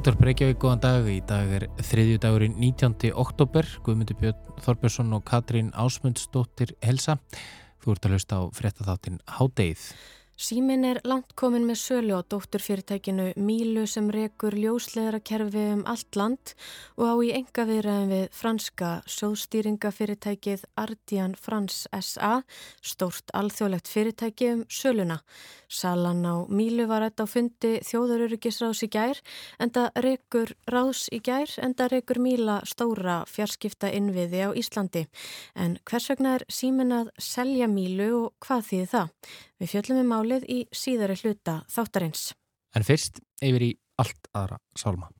Útvarp Reykjavík, góðan dag. Í dag er þriðju dagurinn 19. oktober. Guðmundi Björn Þorbjörnsson og Katrín Ásmundsdóttir helsa. Þú ert að hlusta á frettatháttin Hádeið. Símin er langt komin með sölu á dótturfyrirtækinu Mílu sem rekur ljósleðarakerfi um allt land og á í enga viðræðin við franska sjóðstýringafyrirtækið Ardian France SA, stórt alþjóðlegt fyrirtæki um söluna. Salan á Mílu var þetta á fundi þjóðarurikisráðs í gær, enda rekur ráðs í gær, enda rekur Míla stóra fjarskipta innviði á Íslandi. En hvers vegna er símin að selja Mílu og hvað þýðir það? Við fjöllum við málið í síðari hluta þáttarins. En fyrst yfir í allt aðra sálma.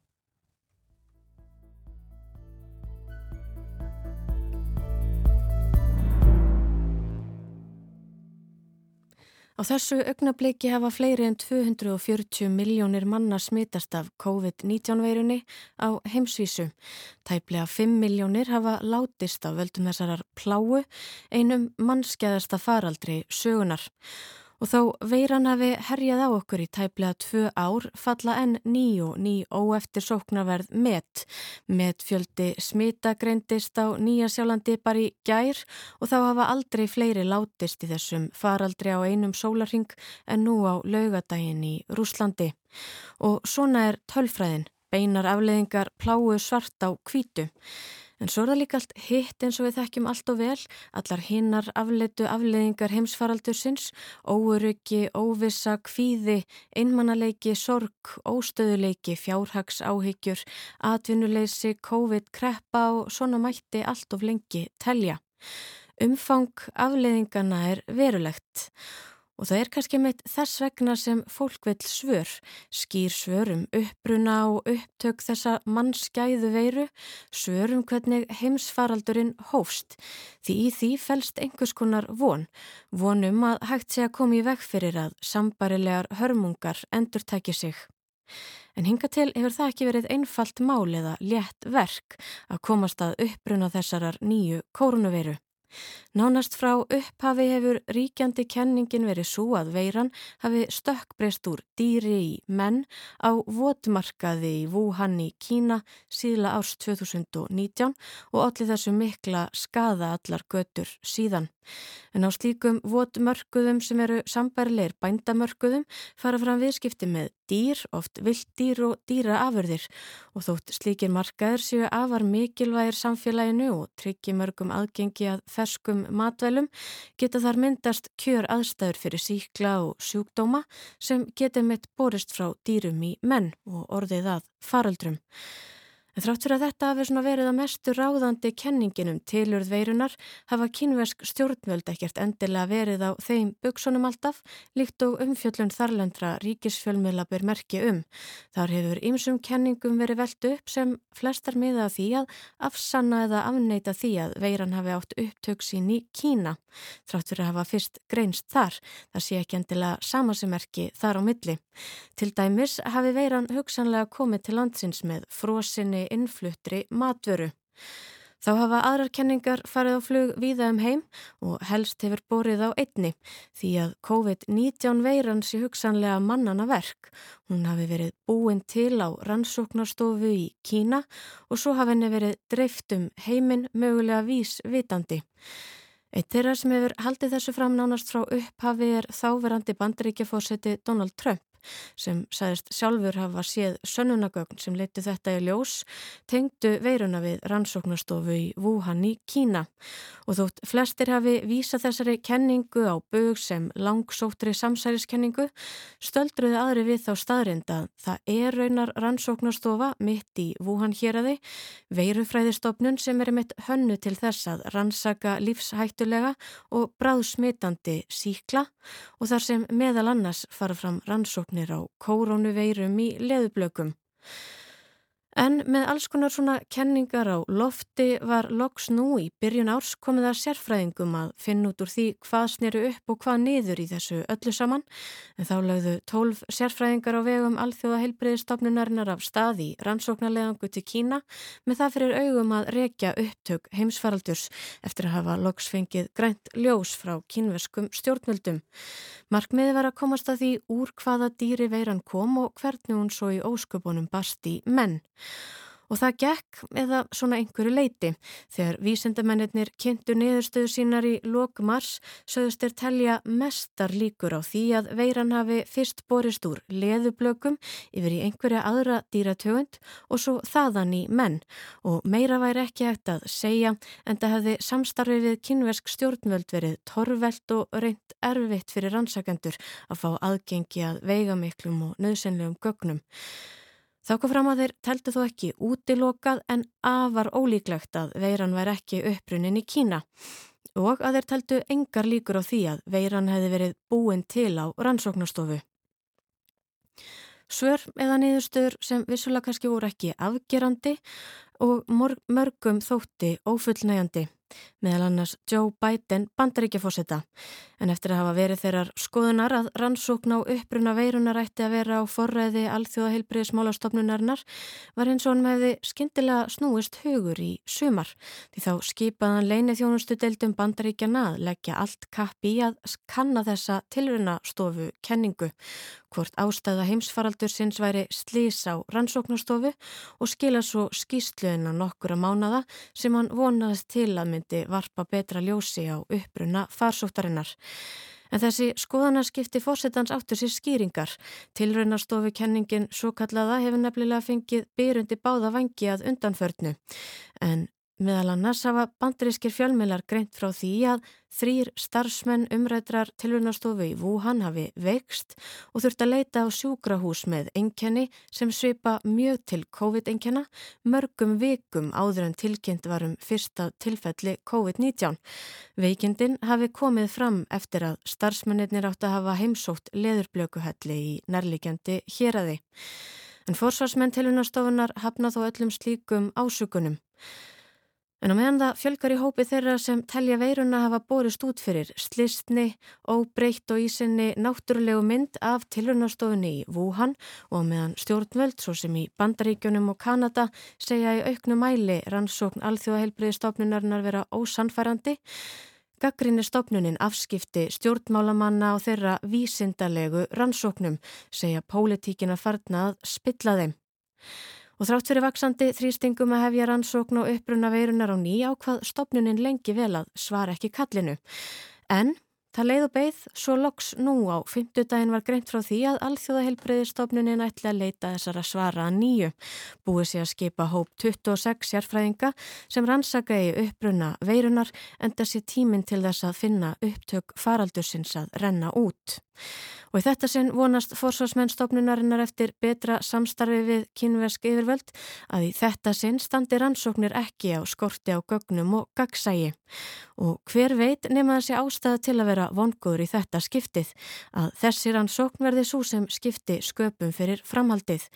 Á þessu augnabliki hafa fleiri en 240 miljónir manna smitast af COVID-19 veirunni á heimsvísu. Tæplega 5 miljónir hafa látist á völdum þessarar pláu, einum mannskjæðasta faraldri sögunar. Og þó veiran hafi herjað á okkur í tæplega tvö ár falla enn ný og ný óeftir sóknarverð met. Met fjöldi smita greindist á Nýja sjálandi bara í gær og þá hafa aldrei fleiri látist í þessum faraldri á einum sólarhing en nú á laugadaginn í Rúslandi. Og svona er tölfræðin, beinar afleðingar pláu svart á kvítu. En svo er það líka allt hitt eins og við þekkjum allt og vel, allar hinnar afleitu afleiðingar heimsfaraldursins, óuröki, óvissa, kvíði, einmannaleiki, sorg, óstöðuleiki, fjárhags áhyggjur, atvinnuleysi, COVID, kreppa og svona mætti allt of lengi telja. Umfang afleiðingana er verulegt Og það er kannski meitt þess vegna sem fólk vil svör, skýr svörum uppruna og upptök þessa mannskæðu veiru, svörum hvernig heimsfaraldurinn hófst. Því í því fælst einhvers konar von, vonum að hægt sé að koma í veg fyrir að sambarilegar hörmungar endur tæki sig. En hinga til hefur það ekki verið einfalt mál eða létt verk að komast að uppruna þessarar nýju kórunuveiru. Nánast frá upphafi hefur ríkjandi kenningin verið svo að veiran hafi stökkbreyst úr dýri í menn á votmarkaði í Wuhan í Kína síðla árs 2019 og allir þessu mikla skada allar götur síðan. En á slíkum votmörkuðum sem eru sambærleir bændamörkuðum fara fram viðskipti með dýr, oft vilddýr og dýraafurðir og þótt slíkir markaður séu afar mikilvægir samfélaginu og tryggi mörgum aðgengi að ferskum matvælum geta þar myndast kjör aðstæður fyrir síkla og sjúkdóma sem geta mitt borist frá dýrum í menn og orðið að faraldrum. En þrátt fyrir að þetta hafi verið að mestu ráðandi kenninginum tilurð veirunar hafa kynversk stjórnvöld ekkert endilega verið á þeim buksunum alltaf líkt og umfjöllun þarlendra ríkisfjölmiðla ber merki um. Þar hefur ýmsum kenningum verið veldu upp sem flestar miða því að afsanna eða afneita því að veiran hafi átt upptöksin í Kína. Þrátt fyrir að hafa fyrst greinst þar, það sé ekki endilega samasemerki þar á milli. Til dæmis hafi veiran hugsanlega komið til landsins með frósinni sinni innfluttri matvöru. Þá hafa aðrar kenningar farið á flug víða um heim og helst hefur borið á einni því að COVID-19 veiran sé hugsanlega mannana verk. Hún hafi verið búin til á rannsóknarstofu í Kína og svo hafi henni verið dreift um heiminn mögulega vís vitandi. Eitt þeirra sem hefur haldið þessu fram nánast frá upphafi er þáverandi bandaríkjafósetti Donald Trump sem sagðist sjálfur hafa séð sönnunagögn sem leiti þetta í ljós tengdu veiruna við rannsóknastofu í Wuhan í Kína. Og þótt flestir hafi vísa þessari kenningu á bög sem langsóttri samsæriskenningu stöldruði aðri við þá staðrind að það er raunar rannsóknastofa mitt í Wuhan hér aði veirufræðistofnun sem er mitt hönnu til þess að rannsaka lífshættulega og bráðsmitandi síkla og þar sem meðal annars fara fram rannsókn rannsóknir á koronuveirum í leðublökum. En með alls konar svona kenningar á lofti var loks nú í byrjun árs komið að sérfræðingum að finna út úr því hvað sneru upp og hvað niður í þessu öllu saman. En þá lögðu tólf sérfræðingar á vegum alþjóða heilbreyðistofnunarinnar af stað í rannsóknarlegangu til Kína með það fyrir augum að rekja upptök heimsfaraldurs eftir að hafa loks fengið grænt ljós frá kínveskum stjórnvöldum. Markmiði var að komast að því úr hvaða dýri veiran kom og hvernig hún svo í ósköpunum basti menn. Og það gekk eða svona einhverju leiti. Þegar vísendamennir kynntu niðurstöðu sínar í lok mars sögust er telja mestar líkur á því að veiran hafi fyrst borist úr leðublökum yfir í einhverja aðra dýratögund og svo þaðan í menn. Og meira væri ekki hægt að segja en það hefði samstarfið við kynversk stjórnvöld verið torvelt og reynd erfitt fyrir rannsakendur að fá aðgengi að veigamiklum og nöðsynlegum gögnum. Þá kom fram að þeir teltu þó ekki útilokað en afar ólíklegt að veiran væri ekki upprunin í Kína og að þeir teltu engar líkur á því að veiran hefði verið búin til á rannsóknastofu. Svör eða niðurstöður sem vissulega kannski voru ekki afgerandi og mörgum þótti ófullnægandi meðal annars Joe Biden bandaríkjafósita. En eftir að hafa verið þeirrar skoðunar að rannsókn á uppruna veirunar ætti að vera á forræði alþjóðaheilbriðismálastofnunarinnar var eins og hann meði skindilega snúist hugur í sumar. Því þá skipaðan leini þjónustu deildum bandaríkjana að leggja allt kapp í að kanna þessa tilrunastofu kenningu hvort ástæða heimsfaraldur sinns væri slís á rannsóknastofu og skila svo skýstluðina nokkura mánada sem hann vonaðist til að myndi varpa betra ljósi á uppbrunna farsóttarinnar. En þessi skoðanaskipti fórsetans áttur sér skýringar. Tilraunastofu kenningin svo kallaða hefur nefnilega fengið byrundi báða vangi að undanförnu. En Meðal annars hafa bandarískir fjölmeilar greint frá því að þrýr starfsmenn umrætrar tilvunarstofu í Wuhan hafi veikst og þurft að leita á sjúkrahús með enkenni sem svipa mjög til COVID-enkenna mörgum vikum áður en tilkynnt varum fyrsta tilfelli COVID-19. Veikindin hafi komið fram eftir að starfsmennir átt að hafa heimsótt leðurblökuhelli í nærlikjandi hér aði. En forsvarsmenn tilvunarstofunar hafna þó öllum slíkum ásökunum. En á meðan það fjölgar í hópi þeirra sem telja veiruna hafa borist út fyrir slistni, óbreytt og ísinni náttúrulegu mynd af tilrunastofunni í Wuhan og meðan stjórnvöld svo sem í Bandaríkjunum og Kanada segja í auknu mæli rannsókn alþjóðaheilbriðistofnunarnar vera ósannfærandi, gaggrinni stofnunin afskipti stjórnmálamanna og þeirra vísindalegu rannsóknum segja pólitíkina farna að spilla þeim. Og þrátt fyrir vaksandi þrýstingum að hefja rannsókn og uppruna veirunar á ný á hvað stopnunin lengi vel að svara ekki kallinu. En það leið og beigð svo loks nú á fymtudaginn var greint frá því að alþjóðaheilbreyðistofnunin ætla að leita þessara svara að nýju. Búið sér að skipa hóp 26 sérfræðinga sem rannsaka í uppruna veirunar en þessi tíminn til þess að finna upptök faraldursins að renna út. Og í þetta sinn vonast forsvarsmennstofnunarinnar eftir betra samstarfi við kynversk yfirvöld að í þetta sinn standi rannsóknir ekki á skorti á gögnum og gagsægi. Og hver veit nema þessi ástæða til að vera vongur í þetta skiptið að þessi rannsókn verði svo sem skipti sköpum fyrir framhaldið.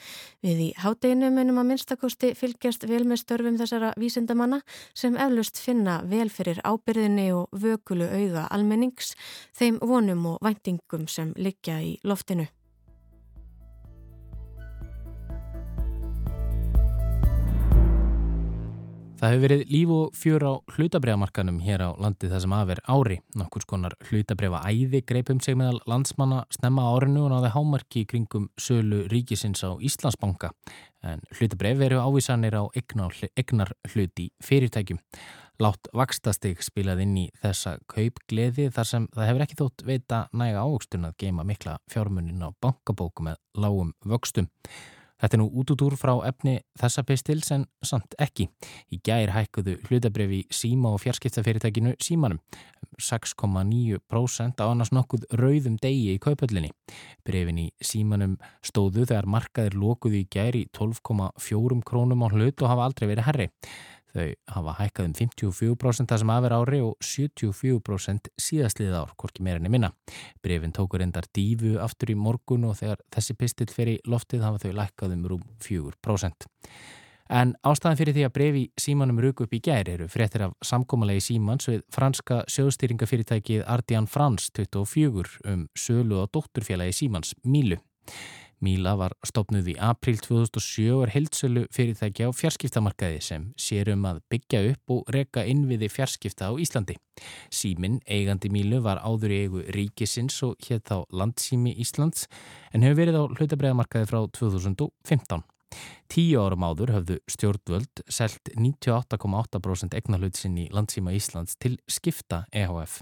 Við í hátteginu munum að minnstakosti fylgjast vel með störfum þessara vísindamanna sem eflust finna vel fyrir ábyrðinni og vökulu auga almennings, þeim vonum og væntingum sem liggja í loftinu. Það hefur verið líf og fjör á hlutabregamarkanum hér á landi það sem aðver ári. Nokkurs konar hlutabrefa æði greipum sig meðal landsmanna snemma árinu og náði hámarki kringum sölu ríkisins á Íslandsbanka. En hlutabref veru ávísanir á egnar hluti fyrirtækjum. Látt vakstastig spilað inn í þessa kaupgleði þar sem það hefur ekki þótt veita næga ávöxtun að geima mikla fjármunin á bankabóku með lágum vöxtum. Þetta er nú út út úr frá efni þessa pistils en samt ekki. Í gæri hækkuðu hlutabref í síma og fjarskiptafyrirtækinu símanum. 6,9% á annars nokkuð rauðum degi í kaupöllinni. Brefin í símanum stóðu þegar markaðir lókuðu í gæri 12,4 krónum á hlut og hafa aldrei verið herri. Þau hafa hækkað um 54% það sem aðver ári og 74% síðastliðið ár, hvorki meirinni minna. Brefin tókur endar dífu aftur í morgun og þegar þessi pistill fer í loftið hafa þau lækkað um rúm 4%. En ástæðan fyrir því að brefi símanum rúk upp í gæri eru fréttir af samkómalegi símans við franska sjóðstýringafyrirtækið Ardian Frans 24 um sölu og dótturfélagi símans Mílu. Míla var stopnuð í april 2007 og er heilsölu fyrirtæki á fjarskiptamarkaði sem sér um að byggja upp og reka innviði fjarskipta á Íslandi. Símin, eigandi Mílu, var áður í eigu ríkisins og hétt á landsími Íslands en hefur verið á hlutabræðamarkaði frá 2015. Tíu árum áður höfðu stjórnvöld selt 98,8% egnarhautsinn í landsíma Íslands til skipta EHF.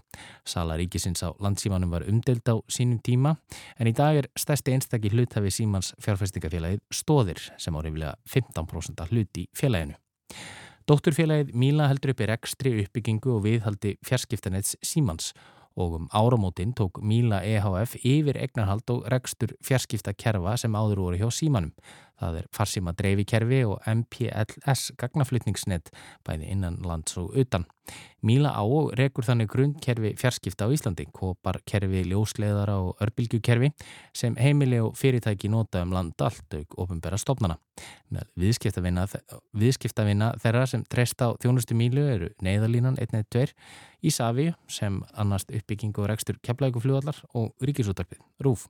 Sala ríkisins á landsímanum var umdelt á sínum tíma en í dag er stærsti einstakki hluthafi símans fjárfæstingafélagið Stóðir sem á reyfilega 15% að hluti félaginu. Dótturfélagið Míla heldur upp í rekstri uppbyggingu og viðhaldi fjarskiptanets símans og um áramótin tók Míla EHF yfir egnarhald og rekstur fjarskipta kerfa sem áður voru hjá símanum. Það er farsíma dreifikerfi og MPLS gagnaflutningsnett bæði innan lands og utan. Míla á og rekur þannig grunnkerfi fjarskipta á Íslandi, koparkerfi, ljósleðara og örbylgukerfi sem heimili og fyrirtæki nota um land allt auk ofinbæra stofnana. Með viðskiptavina, viðskiptavina þeirra sem treyst á þjónustu Mílu eru neyðalínan 112, Ísafi sem annast uppbyggingu og rekstur keflægufljóðallar og ríkisúttarpið, RÚF.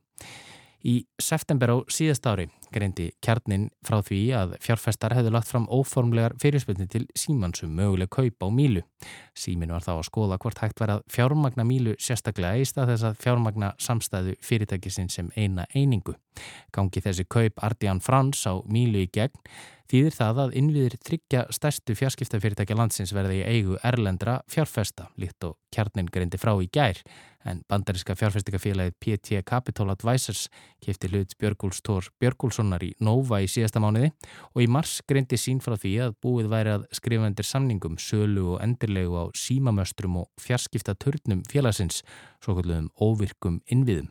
Í september á síðast ári greindi kjarnin frá því að fjárfestar hefðu lagt fram óformlegar fyrirspilni til símansum möguleg kaup á Mílu. Símin var þá að skoða hvort hægt var að fjármagna Mílu sérstaklega í stað þess að fjármagna samstæðu fyrirtækisinn sem eina einingu. Gangi þessi kaup Ardian Frans á Mílu í gegn þýðir það að innviðir tryggja stærstu fjarskiptafyrirtækja landsins verði í eigu erlendra fjárfesta líkt og kjarnin greindi frá í gær en bandaríska fjárfestikafélagið PT Capital Advisors kefti hlut Björgúls Tór Björgúlssonar í Nova í síðasta mánuði og í mars greindi sín frá því að búið væri að skrifa undir samningum sölu og endirlegu á símamöstrum og fjarskiptaturnum félagsins svo kallum óvirkum innviðum.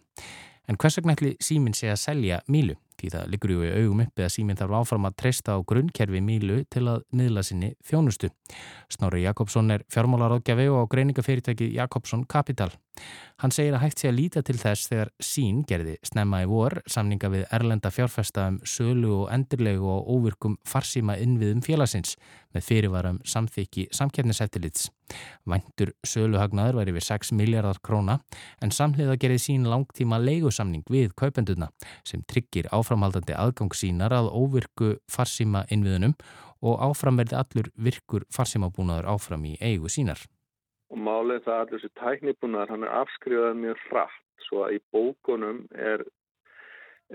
En hvers vegna ætli síminn sé að selja Mílu? Því það liggur ju í augum uppi að síminn þarf áfram að treysta á grunnkerfi Mílu til að miðla sinni þjónustu. Snorri Jakobsson er fjármálaráðgjafi og á greiningafyrirtæki Jakobsson Capital. Hann segir að hægt sé að líta til þess þegar sín gerði snemma í vor samninga við erlenda fjárfesta um sölu og endirlegu og óvirkum farsíma innviðum félagsins með fyrirvarum samþykki samkerniseftilits. Væntur söluhagnaður var yfir 6 miljardar króna en samhliða gerði sín langtíma leigusamning við kaupenduna sem tryggir áframhaldandi aðgang sínar að óvirku farsíma innviðunum og áframverði allur virkur farsímabúnaður áfram í eigu sínar og málið það allur þessi tæknibúnar hann er afskrifað mjög hratt. Svo að í bókunum er,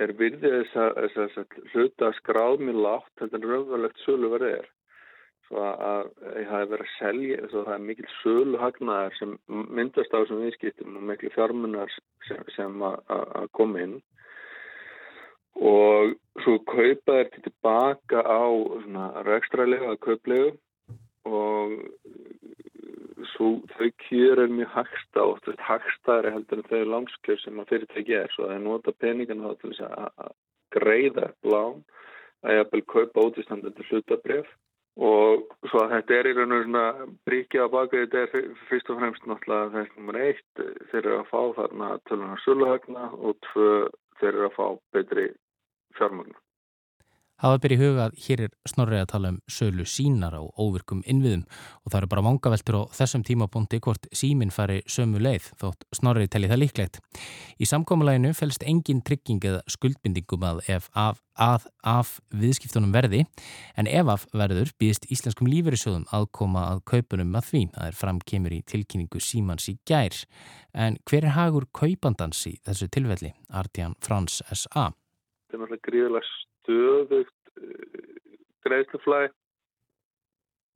er virðið þess að hluta skráð mjög látt þetta er raunverulegt söluverðið er. Svo að það hefur verið að selja að það er mikil söluhagnaðar sem myndast á þessum viðskiptum og mikil fjármunar sem, sem að koma inn. Og svo kaupa þetta tilbaka á rekstralega kauplegu og svo þau kjör er mjög hagsta og hagstaðri heldur en þau lánskjör sem að fyrirtæki er. Svo það er nota peningan þá til þess að greiða lán að jafnvel kaupa ótistandandi hlutabref og svo að þetta er í raun og svona bríkja á baka þetta er fyrst og fremst náttúrulega þess nummer eitt þeir eru að fá þarna tölunar söluhagna og tvö þeir eru að fá betri fjármagna Hafa byrjið huga að hér er snorrið að tala um sölu sínar á óvirkum innviðum og það eru bara vangaveltur á þessum tímapunkti hvort síminn fari sömu leið þótt snorrið telli það líklegt. Í samkómuleginu fælst engin trygging eða skuldbindingum að ef af, að, af viðskiptunum verði en ef af verður býðist íslenskum lífeyrisjóðum aðkoma að kaupunum að því að er framkemur í tilkynningu símans í gær. En hver er hagur kaupandans í þessu tilfelli? Artian Frans S.A. Það er náttúrulega gríðilega stöðugt eh, greiðsluflæg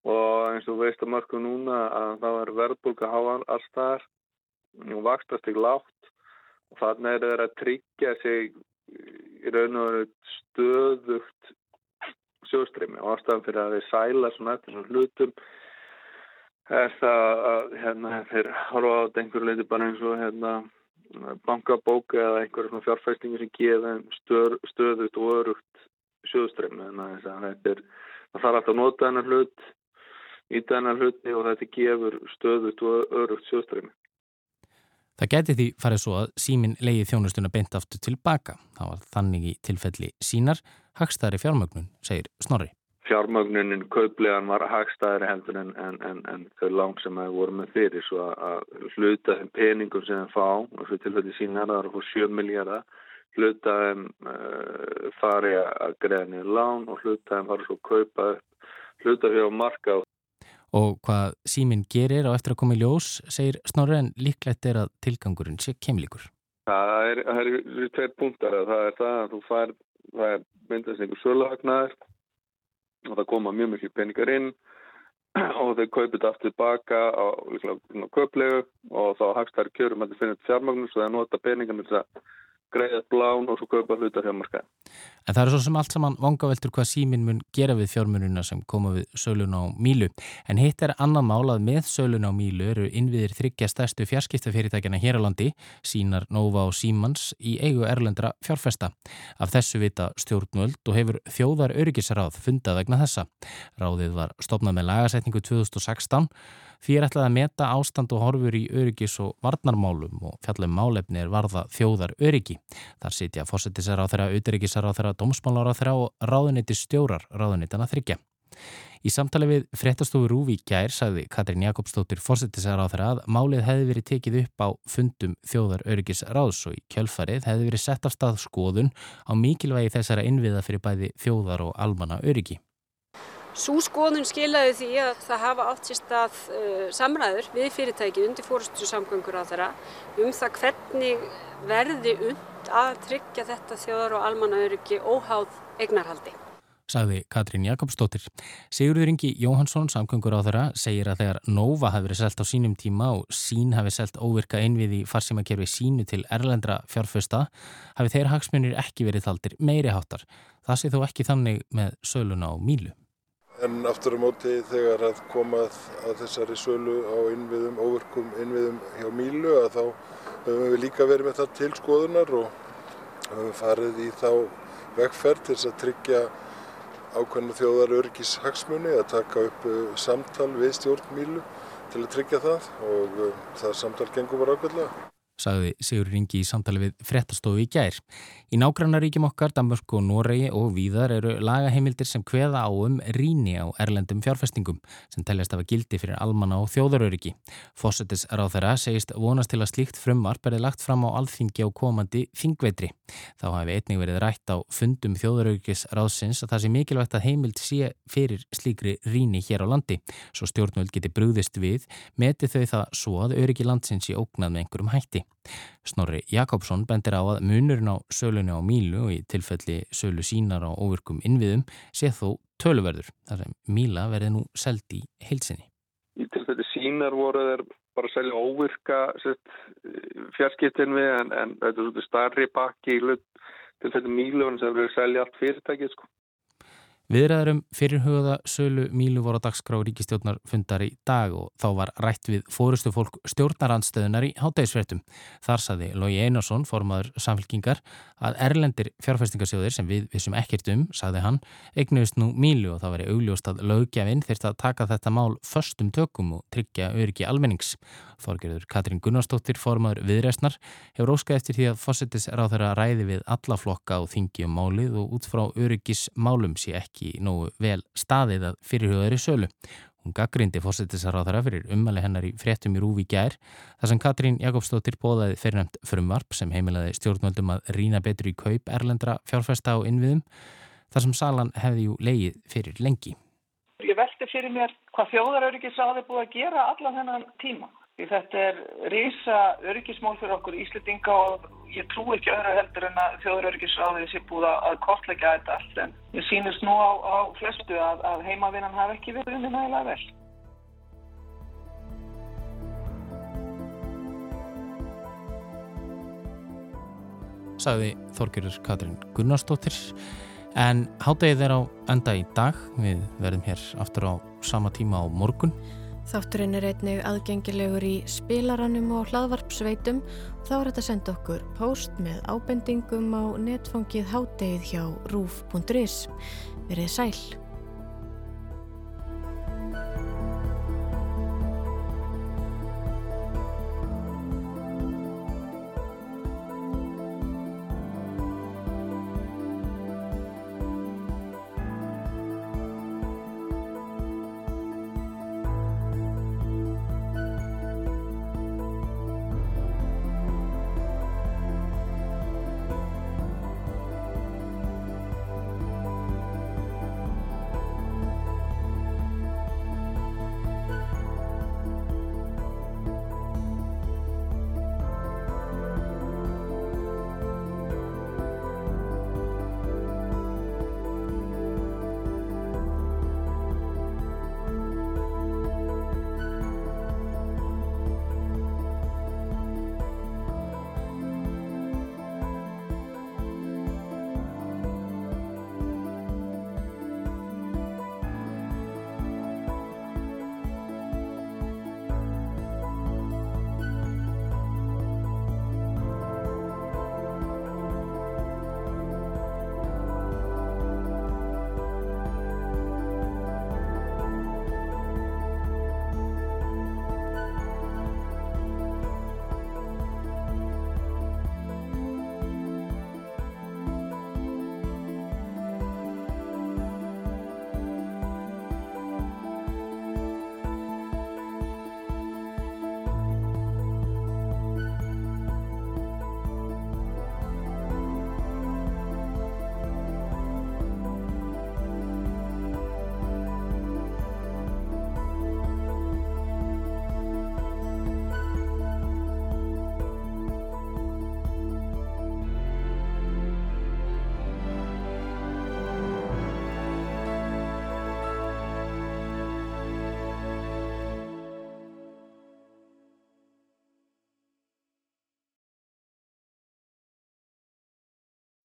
og eins og veist að mörgum núna að það var verðbólka háan allstaðar og vakstast ekki látt og þannig er það að tryggja sig í raun og veru stöðugt sjóstrimi og ástæðan fyrir að þeir sæla svona eftir svona hlutum er það að hérna þeir horfa á þetta einhverju leiti bara eins og hérna bankabóka eða einhverjum fjárfæstingu sem stöð, stöðut og örugt sjóðströmm þannig að þetta er, það þarf alltaf að nota hennar hlut íta hennar hluti og þetta gefur stöðut og örugt sjóðströmm Það geti því farið svo að símin leiði þjónustuna beint aftur tilbaka. Það var þannig í tilfelli sínar hagstæðari fjármögnun, segir Snorri. Fjármögnunin kauplegan var hagstæðri heldur en, en, en, en þau lán sem það voru með fyrir svo að hluta þeim peningum sem það fá og svo tilfelli sína það er að fá 7 miljardar hluta þeim uh, fari að greiða niður lán og hluta þeim fari svo að kaupa hluta fyrir að marka Og hvað síminn gerir á eftir að koma í ljós segir Snorri en líklegt er að tilgangurinn sé kemlíkur. Það er, það er tveir punktar. Það er það að þú fær, það er myndast einhver sölahagnar og það koma mjög mjög peningar inn. Og þau kaupið þetta aftur tilbaka á, köplegu og þá hagst þær kjörum að þið finnir fjármagnus og það nota peningar með þess að greiða blán og svo kaupa hluta fjármarka. En það er svo sem allt saman vangaveltur hvað símin mun gera við fjármununa sem koma við sölun á Mílu. En hitt er annan málað með sölun á Mílu eru innviðir þryggja stærstu fjarskiptafyrirtækjana hér á landi, sínar Nova og Símans í eigu erlendra fjárfesta. Af þessu vita stjórnvöld og hefur þjóðar öryggisráð fundað vegna þessa. Ráðið var stopnað með lagasetningu 2016 Því er ætlað að meta ástand og horfur í öryggis og varnarmálum og fjallum málefni er varða þjóðar öryggi. Þar sitja fórsetisar á þeirra, auðryggisar á þeirra, dómsmálar á þeirra og ráðuniti stjórar ráðunitana þryggja. Í samtali við fréttastofu Rúvi Gjær sagði Katrín Jakobsdóttir fórsetisar á þeirra að málið hefði verið tekið upp á fundum þjóðar öryggis ráðs og í kjölfarið hefði verið sett af stað skoðun á mikilvægi þessara innviða fyrir bæði þjóðar og almanna öryggi. Sú skoðun skilaði því að það hafa átt sér stað uh, samræður við fyrirtæki undir fórstu samgöngur á þeirra um það hvernig verði und að tryggja þetta þjóðar og almannauriki óháð eignarhaldi. Sagði Katrín Jakobsdóttir. Sigurður Ingi Jóhansson, samgöngur á þeirra, segir að þegar Nova hafi verið selt á sínum tíma og sín hafi selt óvirka einvið í farsímakerfi sínu til erlendra fjárfösta, hafi þeir hagsmunir ekki verið þaldir meiri háttar. Það sé þó ekki þannig með söluna á mílu. En aftur á móti þegar að komað að þessari sölu á innviðum, óverkum innviðum hjá Mílu að þá höfum við líka verið með það til skoðunar og höfum farið í þá vegferð til þess að tryggja ákveðna þjóðar örgis hagsmunni að taka upp uh, samtal við stjórn Mílu til að tryggja það og uh, það samtal gengur bara ákveðlega sagði Sigur Ringi í samtali við frettastofu í gær. Í nágrannaríkjum okkar, Danmörk og Noregi og víðar eru lagaheimildir sem hveða á um ríni á erlendum fjárfestingum sem teljast af að gildi fyrir almanna og þjóðaröryggi. Fossetis ráð þeirra segist vonast til að slíkt frumvarp erið lagt fram á alþingi á komandi þingveitri. Þá hafi einnig verið rætt á fundum þjóðaröryggis ráðsins að það sé mikilvægt að heimild sé fyrir slíkri ríni hér á landi. Svo stjórnvöld geti brúðist við, meti þau það svo að öryggi landsins sé ógnað með einhverjum hætti. Snorri Jakobsson bendir á að munurinn á sölunni á Mílu og í tilfelli sölu sínar á óvirkum innviðum sé þó töluverður þar sem Míla verði nú seld í heilsinni. Í tilfelli sínar voru þeir bara að selja óvirka fjarskiptin við en, en þetta er svona starri pakki í tilfelli Mílu sem verður að selja allt fyrirtækið sko. Viðræðarum fyrirhugaða sölu Mílu voru á dagskrá ríkistjórnar fundar í dag og þá var rætt við fórustu fólk stjórnarandstöðunar í hátægisfréttum. Þar saði Lógi Einarsson, formadur samfélkingar, að erlendir fjárfæstingarsjóðir sem við vissum ekkert um, saði hann, eignuðist nú Mílu og þá veri augljóst að lögjafinn þurft að taka þetta mál förstum tökum og tryggja öryggi almennings. Þorgerður Katrín Gunnarsdóttir, formadur viðræstnar, hefur óskað eftir því að fósittis ráð þeirra ræði við alla flokka og þingi um málið og út frá öryggismálum sé ekki nógu vel staðið að fyrirhugaður í sölu. Hún gaggrindi fósittisar á þeirra fyrir ummali hennar í fréttum í Rúvi gær þar sem Katrín Jakobsdóttir bóðaði fyrirnæmt frumvarp sem heimilaði stjórnvöldum að rína betur í kaup erlendra fjárfesta á innviðum þar sem salan hefði jú leið fyrir lengi. Ég velti fyrir mér hvað þjóðaröryggisáði búið að gera alla þennan tíma. Því þetta er reysa öryggismál fyrir okkur Íslitinga og ég trú ekki öðru heldur en að þjóðuröryggisráðið sé búið að kortleika þetta allt en ég sínist nú á, á flestu að, að heimavinnan hafi ekki verið unni nægilega vel. Saði Þorgjörður Katrín Gunnarsdóttir en háttegið er á enda í dag, við verðum hér aftur á sama tíma á morgun. Þátturinn er einnig aðgengilegur í spilaranum og hlaðvarpsveitum og þá er þetta að senda okkur post með ábendingum á netfangið háttegið hjá rúf.is. Verið sæl!